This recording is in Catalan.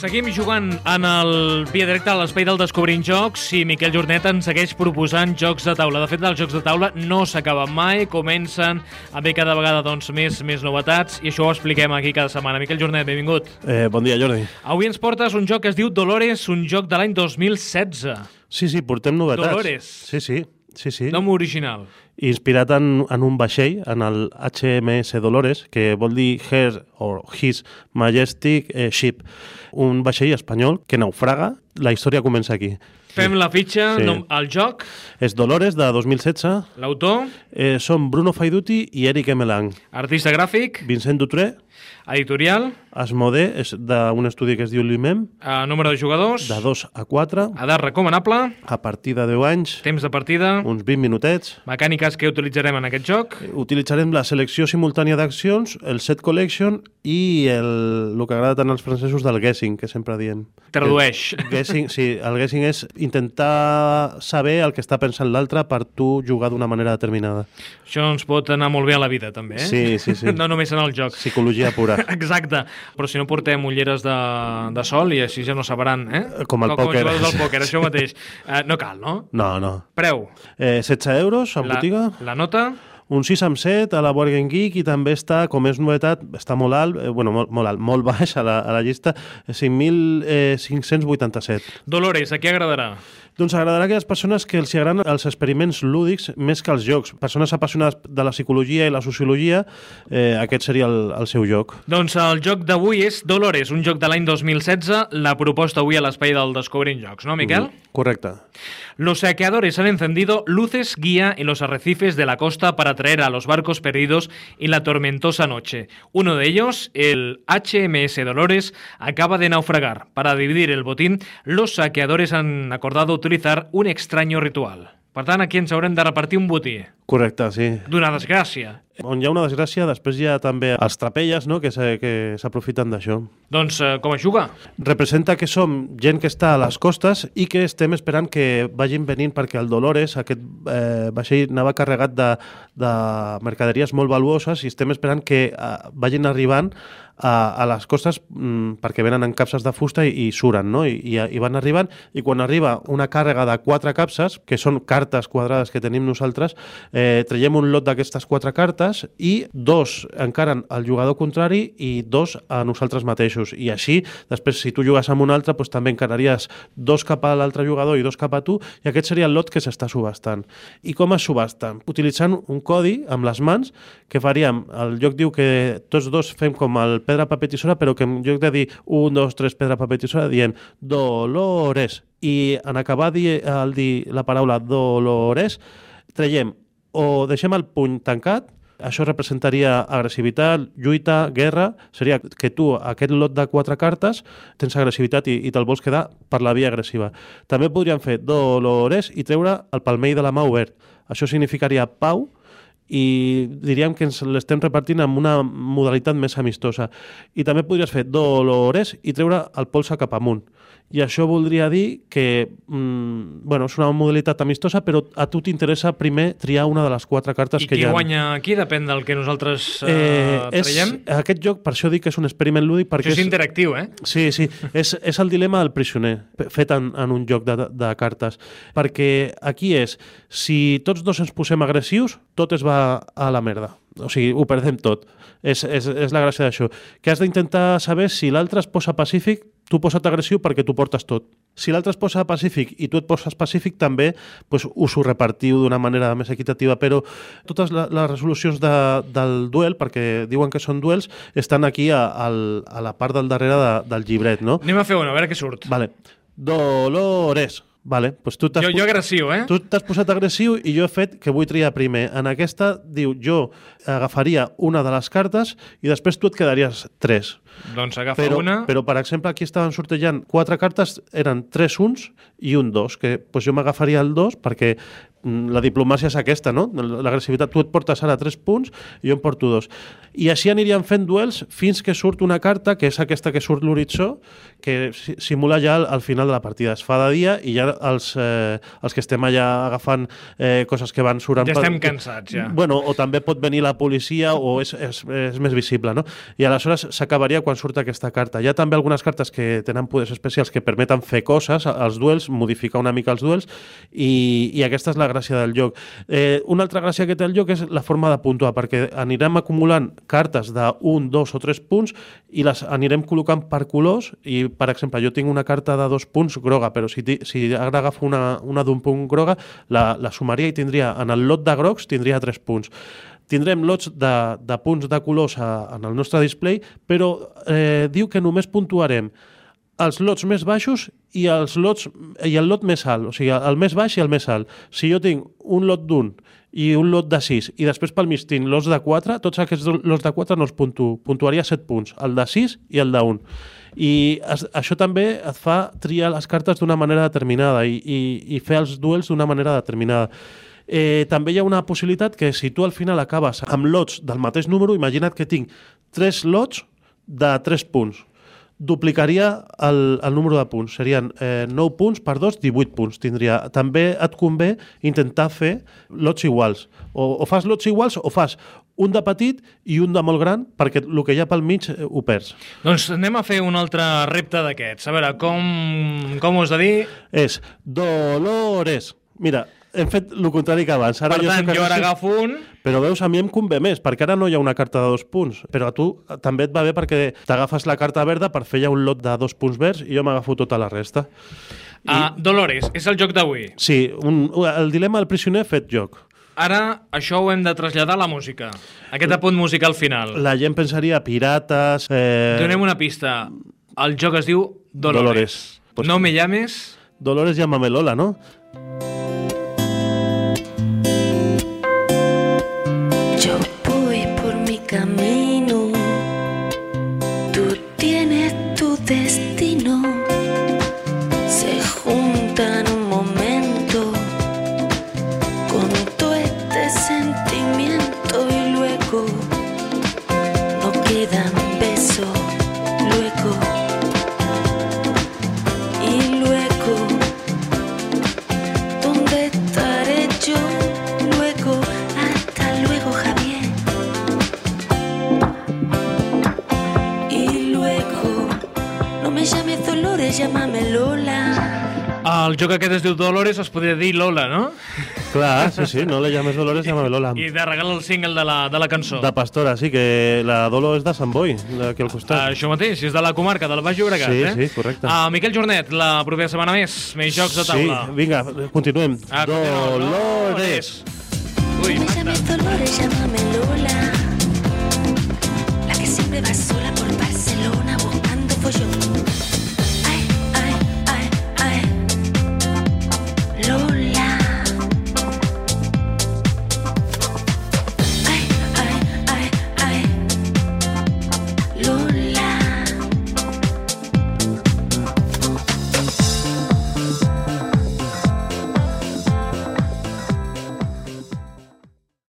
Seguim jugant en el Via Directe a l'espai del Descobrint Jocs i Miquel Jornet ens segueix proposant jocs de taula. De fet, els jocs de taula no s'acaben mai, comencen a haver cada vegada doncs, més més novetats i això ho expliquem aquí cada setmana. Miquel Jornet, benvingut. Eh, bon dia, Jordi. Avui ens portes un joc que es diu Dolores, un joc de l'any 2016. Sí, sí, portem novetats. Dolores. Sí, sí. Sí, sí. Nom original. Inspirat en, en un vaixell, en el HMS Dolores, que vol dir Her or His Majestic eh, Ship. Un vaixell espanyol que naufraga. La història comença aquí. Fem la fitxa, Sí. nom, el joc, És Dolores, de 2016. l'autor, Eh, són Bruno Faiduti i Eric Emelang. artista gràfic, Vincent Dutré, editorial, Asmodee, és d'un estudi que es diu Limem, eh, número de jugadors, de 2 a 4, edat recomanable, a partir de 10 anys, temps de partida, uns 20 minutets. mecàniques que utilitzarem en aquest joc, Utilitzarem la selecció simultània d'accions, el set collection i el, el que agrada tant als francesos del guessing, que sempre diem. tradueix. El guessing, sí, el guessing és intentar saber el que està pensant l'altre per tu jugar d'una manera determinada. Això ens pot anar molt bé a la vida, també, eh? Sí, sí, sí. no només en el joc. Psicologia pura. Exacte, però si no portem ulleres de, de sol i així ja no sabran, eh? Com el com, pòquer. Com del pòquer, això mateix. Uh, no cal, no? No, no. Preu, Eh, 16 euros a la, botiga, la nota, un 6 amb 7 a la Game Geek i també està, com és novetat, està molt alt, eh, bueno, molt, molt alt, molt baix a la, a la llista, 5.587. Dolores, a qui agradarà? Doncs agradarà a aquelles persones que els agraden els experiments lúdics més que els jocs. Persones apassionades de la psicologia i la sociologia, eh, aquest seria el, el seu joc. Doncs el joc d'avui és Dolores, un joc de l'any 2016, la proposta avui a l'espai del Descobrint Jocs, no, Miquel? Correcte. Los saqueadores han encendido luces guía en los arrecifes de la costa para atraer a los barcos perdidos en la tormentosa noche. Uno de ellos, el HMS Dolores, acaba de naufragar. Para dividir el botín, los saqueadores han acordado utilizar un extraño ritual. Per tant, aquí ens haurem de repartir un botí. Correcte, sí. D'una desgràcia. On hi ha una desgràcia, després hi ha també els trapelles no? que s'aprofiten d'això. Doncs eh, com es juga? Representa que som gent que està a les costes i que estem esperant que vagin venint perquè el Dolores, aquest eh, vaixell, anava carregat de, de mercaderies molt valuoses i estem esperant que eh, vagin arribant a, a les costes mm, perquè venen en capses de fusta i, i suren, no? I, i, i van arribant, i quan arriba una càrrega de quatre capses, que són cartes quadrades que tenim nosaltres, eh, traiem un lot d'aquestes quatre cartes i dos encaren al jugador contrari i dos a nosaltres mateixos. I així, després, si tu jugues amb un altre, doncs també encararies dos cap a l'altre jugador i dos cap a tu, i aquest seria el lot que s'està subhastant. I com es subhasta? Utilitzant un codi amb les mans que faríem, el joc diu que tots dos fem com el pedra, paper, tisora, però que en lloc de dir un, dos, tres, pedra, paper, tisora, diem Dolores. I en acabar di, al dir la paraula Dolores, traiem o deixem el puny tancat, això representaria agressivitat, lluita, guerra, seria que tu, aquest lot de quatre cartes, tens agressivitat i, i te'l vols quedar per la via agressiva. També podríem fer Dolores i treure el palmell de la mà obert. Això significaria pau, i diríem que ens l'estem repartint amb una modalitat més amistosa. I també podries fer Dolores i treure el polsa cap amunt. I això voldria dir que mm, bueno, és una modalitat amistosa, però a tu t'interessa primer triar una de les quatre cartes I que qui hi ha. guanya aquí depèn del que nosaltres eh, Eh, és, traiem. aquest joc, per això dic que és un experiment lúdic, perquè Això és interactiu, eh? Sí, sí, és, és el dilema del prisioner, fet en, en un joc de, de cartes. Perquè aquí és, si tots dos ens posem agressius, tot es va a la merda. O sigui, ho perdem tot. És, és, és la gràcia d'això. Que has d'intentar saber si l'altre es posa pacífic, tu posa't agressiu perquè tu portes tot. Si l'altre es posa pacífic i tu et poses pacífic, també pues, us ho repartiu d'una manera més equitativa, però totes la, les resolucions de, del duel, perquè diuen que són duels, estan aquí a, a la part del darrere de, del llibret, no? Anem a fer una, a veure què surt. Vale. Dolores. Vale, pues tu Jo, jo agressiu, eh? Tu t'has posat agressiu i jo he fet que vull triar primer. En aquesta, diu, jo agafaria una de les cartes i després tu et quedaries tres. Doncs agafa Però, una. però, per exemple, aquí estaven sortejant quatre cartes, eren tres uns i un dos, que pues, jo m'agafaria el dos perquè la diplomàcia és aquesta, no? L'agressivitat. Tu et portes ara 3 punts i jo em porto 2. I així aniríem fent duels fins que surt una carta, que és aquesta que surt l'horitzó, que simula ja al, al final de la partida. Es fa de dia i ja els, eh, els que estem allà agafant eh, coses que van surant... Ja estem per... cansats, ja. Bueno, o també pot venir la policia o és, és, és més visible, no? I aleshores s'acabaria quan surt aquesta carta. Hi ha també algunes cartes que tenen poders especials que permeten fer coses als duels, modificar una mica els duels, i, i aquesta és la gràcia del joc. Eh, una altra gràcia que té el joc és la forma de puntuar, perquè anirem acumulant cartes 1, 2 o 3 punts i les anirem col·locant per colors i, per exemple, jo tinc una carta de dos punts groga, però si, si ara agafo una, una d'un punt groga, la, la sumaria i tindria, en el lot de grocs, tindria 3 punts tindrem lots de, de punts de colors a, en el nostre display, però eh, diu que només puntuarem els lots més baixos i els lots i el lot més alt, o sigui, el més baix i el més alt. Si jo tinc un lot d'un i un lot de 6 i després pel mig tinc lots de 4, tots aquests lots de 4 no els puntuo, puntuaria 7 punts, el de 6 i el de 1. I es, això també et fa triar les cartes d'una manera determinada i, i, i fer els duels d'una manera determinada. Eh, també hi ha una possibilitat que si tu al final acabes amb lots del mateix número, imagina't que tinc 3 lots de 3 punts duplicaria el, el número de punts. Serien eh, 9 punts per 2, 18 punts tindria. També et convé intentar fer lots iguals. O, o fas lots iguals o fas un de petit i un de molt gran, perquè el que hi ha pel mig eh, ho perds. Doncs anem a fer un altre repte d'aquests. A veure, com, com us de dir? És Dolores. Mira, hem fet el contrari que abans. Ara per jo tant, jo ara agafo un... Però veus, a mi em convé més, perquè ara no hi ha una carta de dos punts. Però a tu també et va bé perquè t'agafes la carta verda per fer ja un lot de dos punts verds i jo m'agafo tota la resta. I... Uh, Dolores, és el joc d'avui. Sí, un, el dilema del prisioner fet joc. Ara, això ho hem de traslladar a la música. Aquest apunt musical final. La gent pensaria pirates... Eh... Donem una pista. El joc es diu Dolores. Dolores. Pues... No me llames... Dolores llámame Lola, no? El joc aquest es diu Dolores, es podria dir Lola, no? Clar, sí, sí, no le llames Dolores, llama Lola. I de regal el single de la, de la cançó. De Pastora, sí, que la Dolo és de Sant Boi, d'aquí al costat. Uh, això mateix, és de la comarca del Baix Llobregat, sí, eh? Sí, correcte. Uh, Miquel Jornet, la propera setmana més, més jocs de taula. Sí, vinga, continuem. Ah, Dolores. Uy, me llames Dolores, llámame Lola. La que siempre va sola por Barcelona buscando follón.